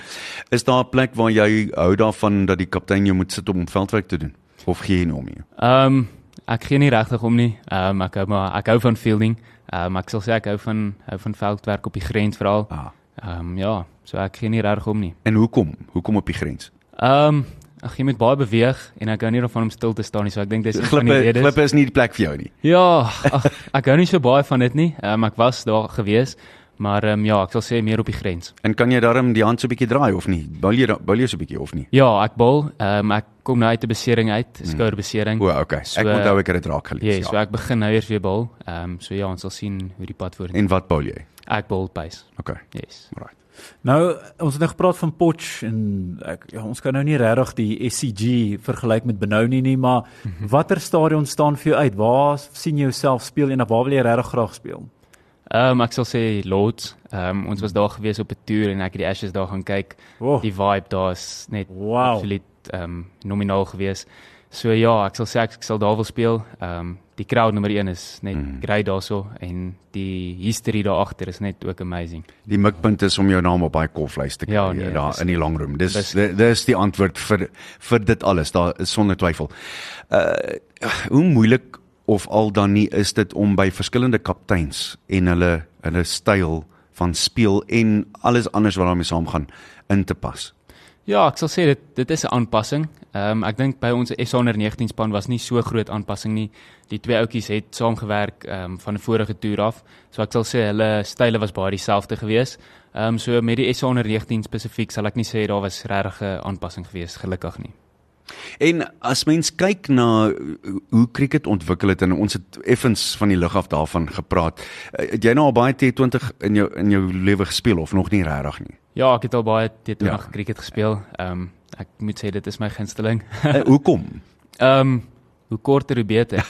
Is daar 'n plek waar jy hou daarvan dat die kaptein jou moet sit om veldwerk te doen of gee jy nie om nie? Ehm um, ek gee nie regtig om nie. Ehm um, ek hou maar ek hou van fielding. Ehm um, ek sal sê ek hou van hou van veldwerk op die grens veral. Ah. Ehm um, ja, so ek gee nie regtig om nie. En hoekom? Hoekom op die grens? Ehm um, Ag jy moet baie beweeg en ek hou nie daarvan om stil te staan nie, so ek dink dis klippe klippe is nie die plek vir jou nie. Ja, ag ek hou nie so baie van dit nie. Ehm um, ek was daar gewees, maar ehm um, ja, ek sal sê meer op die grens. En kan jy daarom die hand so 'n bietjie draai of nie? Bal jy bal jy so 'n bietjie of nie? Ja, ek bal. Ehm um, ek kom nou uit 'n besering uit, hmm. skouerbesering. O, okay. So, ek onthou ek het dit raak gelees. Ja, so ek begin nou eers weer bal. Ehm um, so ja, ons sal sien hoe die pad vorentoe. En wat bal jy? Ek bal pace. Okay. Yes. Right. Nou ons het nou gepraat van Potch en ek ja, ons kan nou nie regtig die SCG vergelyk met Benoni nie, maar mm -hmm. watter stadion staan vir jou uit? Waar sien jy jouself speel en waar wil jy regtig graag speel? Ehm um, ek sal sê Lords. Ehm um, ons was daar gewees op 'n toer en ek het die Ashes daar gaan kyk. Oh. Die vibe daar is net wow. absoluut ehm um, nominaal gewees. So ja, ek sal sê ek, ek sal daar wil speel. Ehm um, die crowd nommer 1 is net mm. great daarso en die history daar agter is net ook amazing. Die mikpunt is om jou naam op daai koflys te kry ja, nee, daar in die long room. Dis dis die antwoord vir vir dit alles. Daar is sonder twyfel. Uh hoe moeilik of al dan nie is dit om by verskillende kapteins en hulle hulle styl van speel en alles anders wat daarmee saamgaan in te pas. Ja, ek sal sê dit dit is 'n aanpassing. Ehm um, ek dink by ons SA onder 19 span was nie so groot aanpassing nie. Die twee ouetjies het saamgewerk ehm um, van 'n vorige toer af. So ek sal sê hulle style was baie dieselfde geweest. Ehm um, so met die SA onder 19 spesifiek sal ek nie sê daar was regtig 'n aanpassing geweest, gelukkig nie. En as mens kyk na hoe cricket ontwikkel het en ons het effens van die lig af daarvan gepraat. Eh, het jy nou al baie T20 in jou in jou lewe gespeel of nog nie regtig nie? Ja, ek het al baie T20 ja. cricket gespeel. Ehm um, ek moet sê dit is my gunsteling. uh, hoekom? Ehm um, hoe korter hoe beter.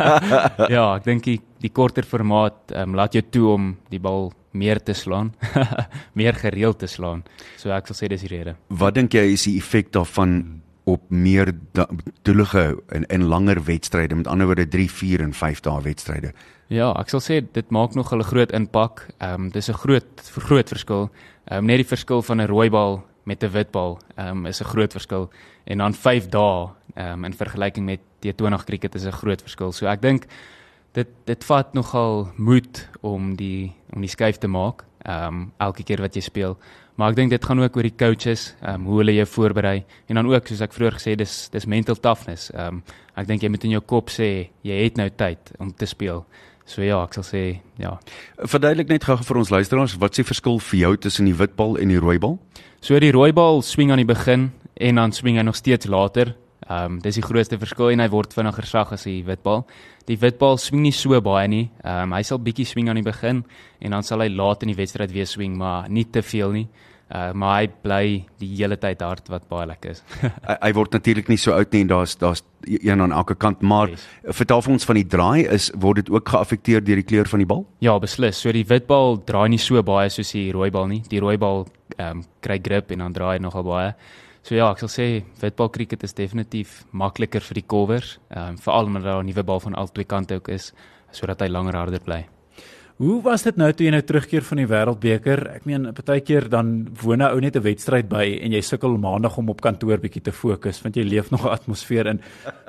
ja, ek dink die, die korter formaat ehm um, laat jou toe om die bal meer te slaan, meer gereeld te slaan. So ek sal sê dis die rede. Wat dink jy is die effek daarvan op meer doelige en en langer wedstryde, met ander woorde 3, 4 en 5 dae wedstryde? Ja, ek sal sê dit maak nog 'n groot impak. Ehm um, dis 'n groot groot verskil. Ehm um, net die verskil van 'n rooi bal met 'n wit bal ehm um, is 'n groot verskil en dan 5 dae ehm um, in vergelyking met T20 cricket is 'n groot verskil. So ek dink dit dit vat nogal moed om die om die skuif te maak ehm um, elke keer wat jy speel. Maar ek dink dit gaan ook oor die coaches, ehm um, hoe hulle jou voorberei en dan ook soos ek vroeër gesê dis dis mental toughness. Ehm um, ek dink jy moet in jou kop sê jy het nou tyd om te speel. So ja, ek sal sê ja. Verduidelik net gou vir ons luisteraars, wat is die verskil vir jou tussen die witbal en die rooibal? So die rooibal swing aan die begin en dan swing hy nog steeds later. Ehm um, dis die grootste verskil en hy word vinniger sag as die witbal. Die witbal swing nie so baie nie. Ehm um, hy sal bietjie swing aan die begin en dan sal hy laat in die wedstryd weer swing, maar nie te veel nie. Uh, maar hy bly die hele tyd hard wat baie lekker is. hy, hy word natuurlik nie so oud nie en daar's daar's een aan elke kant, maar yes. vertel vir ons van die draai is word dit ook geaffekteer deur die kleur van die bal? Ja, beslis. So die witbal draai nie so baie soos die rooi bal nie. Die rooi bal ehm um, kry grip en dan draai nogal baie. So ja, ek sal sê witbal cricket is definitief makliker vir die covers, ehm um, veral omdat daar 'n nuwe bal van albei kante ook is sodat hy langer harder bly. Hoe was dit nou toe jy nou terugkeer van die Wêreldbeker? Ek meen, partykeer dan woon 'n ou net 'n wedstryd by en jy sukkel maandag om op kantoor bietjie te fokus want jy leef nog 'n atmosfeer in.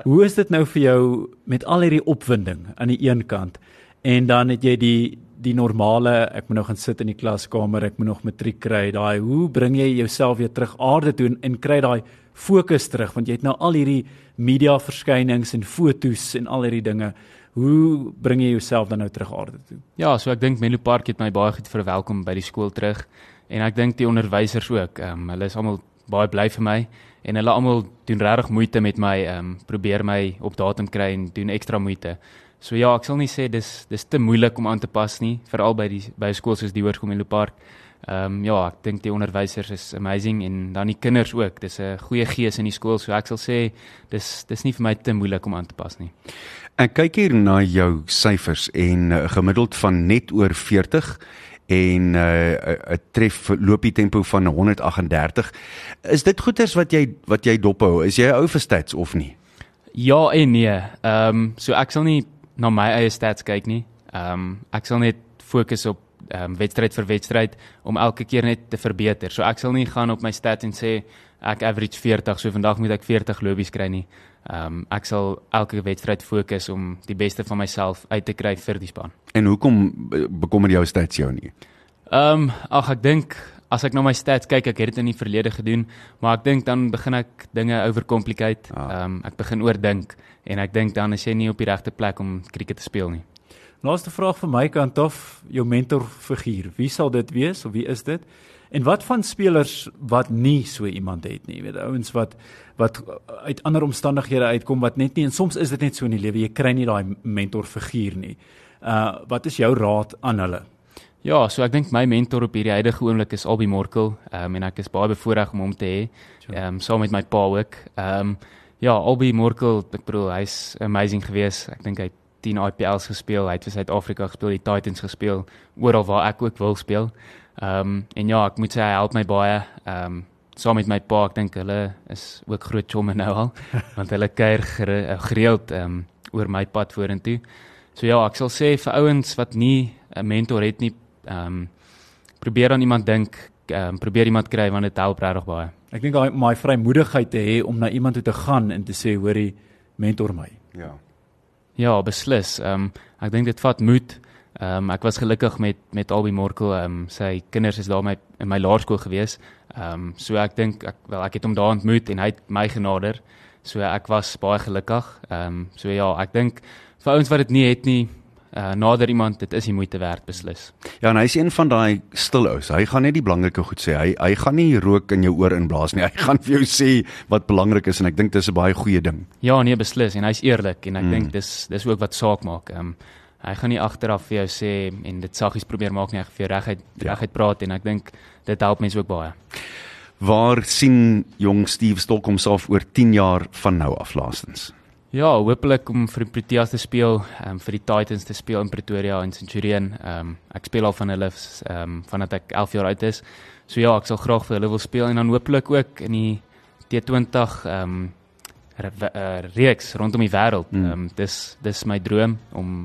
Hoe is dit nou vir jou met al hierdie opwinding aan die een kant en dan het jy die die normale ek moet nou gaan sit in die klaskamer, ek moet nog matriek kry. Daai hoe bring jy jouself weer terug aarde toe en, en kry daai fokus terug want jy het nou al hierdie media verskynings en fotos en al hierdie dinge. Hoe bring jy jouself dan nou terug aarde toe? Ja, so ek dink Menlo Park het my baie goed verwelkom by die skool terug en ek dink die onderwysers ook. Ehm um, hulle is almal baie bly vir my en hulle almal doen regtig moeite met my ehm um, probeer my op datum kry en doen ekstra moeite. So ja, ek sal nie sê dis dis te moeilik om aan te pas nie, veral by die by skole soos die Hoërskool Menlo Park. Ehm um, ja, ek dink die onderwysers is amazing en dan die kinders ook. Dis 'n goeie gees in die skool, so ek sal sê dis dis nie vir my te moeilik om aan te pas nie. Ek kyk hier na jou syfers en uh, gemiddeld van net oor 40 en 'n uh, 'n tref loopie tempo van 138. Is dit goeters wat jy wat jy dophou? Is jy ou vir stats of nie? Ja en nee. Ehm um, so ek sal nie na my eie stats kyk nie. Ehm um, ek sal net fokus op ehm um, wedstryd vir wedstryd om elke keer net te verbeter. So ek sal nie gaan op my stats en sê ek average 40, so vandag moet ek 40 lopies kry nie. Ehm um, ek sal elke wedstryd fokus om die beste van myself uit te kry vir die span. En hoekom bekommer jou stats jou nie? Ehm um, ag ek dink as ek na my stats kyk, ek het dit in die verlede gedoen, maar ek dink dan begin ek dinge overcomplicate. Ah. Ehm um, ek begin oordink en ek dink dan is jy nie op die regte plek om krieket te speel nie. Laaste vraag vir my kant af, jou mentorfiguur. Wie sal dit wees of wie is dit? En wat van spelers wat nie so iemand het nie, weet ouens wat wat uit ander omstandighede uitkom wat net nie en soms is dit net so in die lewe jy kry nie daai mentorfiguur nie. Uh wat is jou raad aan hulle? Ja, so ek dink my mentor op hierdie huidige oomblik is Albie Morkel, ehm um, en ek is baie bevoorreg om hom te hê. Ehm um, saam met my pa ook. Ehm um, ja, Albie Morkel, ek bedoel hy's amazing geweest. Ek dink hy het 10 IPL's gespeel, hy het vir Suid-Afrika gespeel, die Titans gespeel, oral waar ek ook wil speel. Ehm um, en ja, ek moet sê hy help my baie. Ehm um, saam met my pa, ek dink hulle is ook groot chomme nou al, want hulle kuier gere, gereeld ehm um, oor my pad vorentoe. So ja, ek sal sê vir ouens wat nie 'n mentor het nie, ehm um, probeer aan iemand dink, ehm um, probeer iemand kry want dit help regtig baie. Ek dink daai my vrymoedigheid te hê om na iemand toe te gaan en te sê hoorie mentor my. Ja. Ja, beslis. Ehm um, ek dink dit vat moed. Ehm um, ek was gelukkig met met Albie Morkel. Ehm um, sy kinders is daar my in my laerskool gewees. Ehm um, so ek dink ek wel ek het hom daar ontmoet en hy het my genader. So ek was baie gelukkig. Ehm um, so ja, ek dink vir ouens wat dit nie het nie, uh, nader iemand, dit is die moeite werd beslis. Ja, en hy's een van daai stil ouens. Hy gaan net die belangrike goed sê. Hy hy gaan nie rook in jou oor inblaas nie. Hy gaan vir jou sê wat belangrik is en ek dink dis 'n baie goeie ding. Ja, nee, beslis en hy's eerlik en ek Mm. dink dis dis ook wat saak maak. Ehm um, hy gaan nie agteraf vir jou sê en dit saggies probeer maak nie, hy gaan vir jou reguit Ja. reguit praat en ek dink dit help mense ook baie. Waar sien jong Steve Stolk homself oor 10 jaar van nou af laastens? Ja, hopelik om vir die Proteas te speel, um, vir die Titans te speel in Pretoria en Centurion. Ehm um, ek speel al van hulle ehm um, vandat ek 11 jaar oud is. So ja, ek sal graag vir hulle wil speel en dan hopelik ook in die T20 ehm um, re uh, reeks rondom die wêreld. Hmm. Ehm um, dis dis my droom om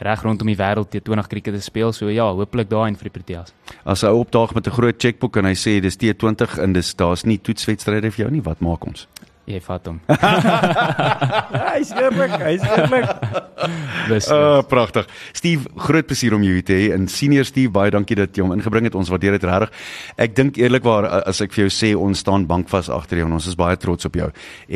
reg rondom die wêreld T20 krieket te speel. So ja, hopelik daarin vir die Proteas. As hy opdaag met 'n groot chequeboek en hy sê dis T20 en dis daar's nie toetswedstryde vir jou nie, wat maak ons? Jy vat hom. Hy's eerlik, hy's eerlik. Dis Uh pragtig. Steve, groot plesier om jou hier te hê. En senior Steve, baie dankie dat jy hom ingebring het. Ons waardeer dit regtig. Ek dink eerlikwaar as ek vir jou sê ons staan bankvas agter jou en ons is baie trots op jou.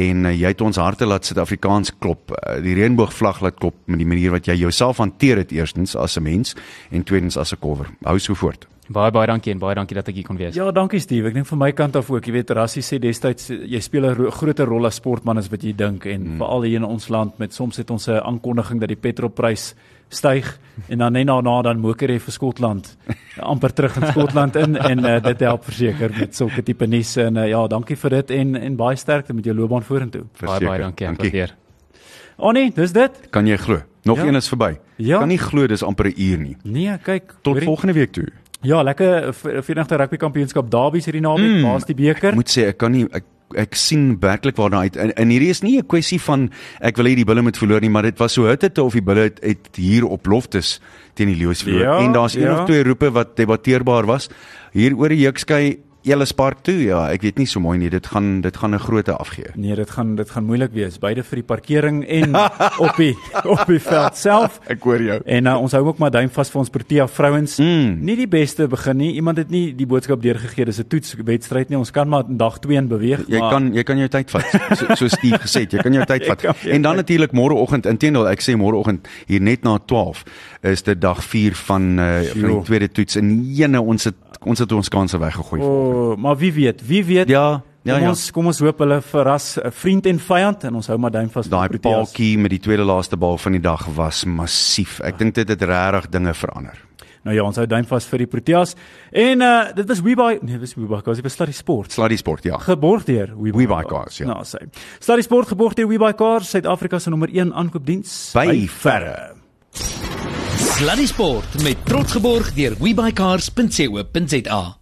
En uh, jy het ons harte laat Suid-Afrikaans klop. Uh, die reënboogvlag laat klop met die manier wat jy jouself hanteer het eerstens as 'n mens en tweedens as 'n cover. Hou so voort. Baie baie dankie en baie dankie dat ek hier kon wees. Ja, dankie Steve. Ek dink van my kant af ook, jy weet Rassie sê destyds jy speel 'n ro- groter rol as sportman as wat jy dink en mm. veral hier in ons land met soms het ons 'n aankondiging dat die petrolprys styg en dan net daarna dan moker jy vir Skotland amper terug in Skotland in en uh, dit help verseker met sulke tipe nuus en uh, ja, dankie vir dit en en baie sterkte met jou loopbaan vorentoe. baie baie dankie. Ek waardeer. Annie, dis dit? Kan jy glo? Nog Ja. een is verby. Ja. Kan nie glo dis amper 'n uur nie. Nee, kyk. Tot hoorie. volgende week toe. Ja, lekker v- Verenigde Rugby Kampioenskap Derby's hierdie naweek. Mm. Waar's die beker? Ek moet sê ek kan nie ek ek sien werklik waarna uit en, en hierdie is nie 'n kwessie van ek wil hê die bulle moet verloor nie maar dit was so hitte of die bulle het, het hier op loftes teen die leeu's verloor Ja, en daar's een ja. of twee roepe wat debatteerbaar was hier oor die Jukskei Ellis Park toe. Ja, ek weet nie so mooi nie. Dit gaan dit gaan 'n groote afgee. Nee, dit gaan dit gaan moeilik wees, beide vir die parkering en op die op die veld self. Ek hoor jou. En uh, ons hou ook maar duim vas vir ons Protea vrouens. Mm. Nie die beste begin nie. Iemand het nie die boodskap deurgegee dis 'n toetswedstryd nie. Ons kan maar dag 2 in beweeg, Jy maar kan jy kan jou tyd vat. So, so Steve gesê het, jy kan jou tyd vat. En dan natuurlik môreoggend, inteendeel ek sê môreoggend hier net na 12 is dit dag 4 van uh, van die tweede toets en jene ons het ons het ons kanse weggegooi. o, maar wie weet, wie weet. Ja, ja kom ja. ons kom ons hoop hulle verras 'n vriend en vyand en ons hou maar duim vas Daai paaltjie met die tweede laaste bal van die dag was massief. Ek dink dit het regtig dinge verander. Nou ja, ons hou duim vas vir die Proteas. En uh dit was Webuy, nee, dit was Webuy, dit was Sluddy Sport. Sluddy Sport, ja. Geborg deur Webuy Cars, ja. Nou, sy. Sluddy Sport geborg deur Webuy Cars, Suid-Afrika se nommer 1 aankoopdiens By verre. Sluddy Sport met trots geborg deur webycars.co.za.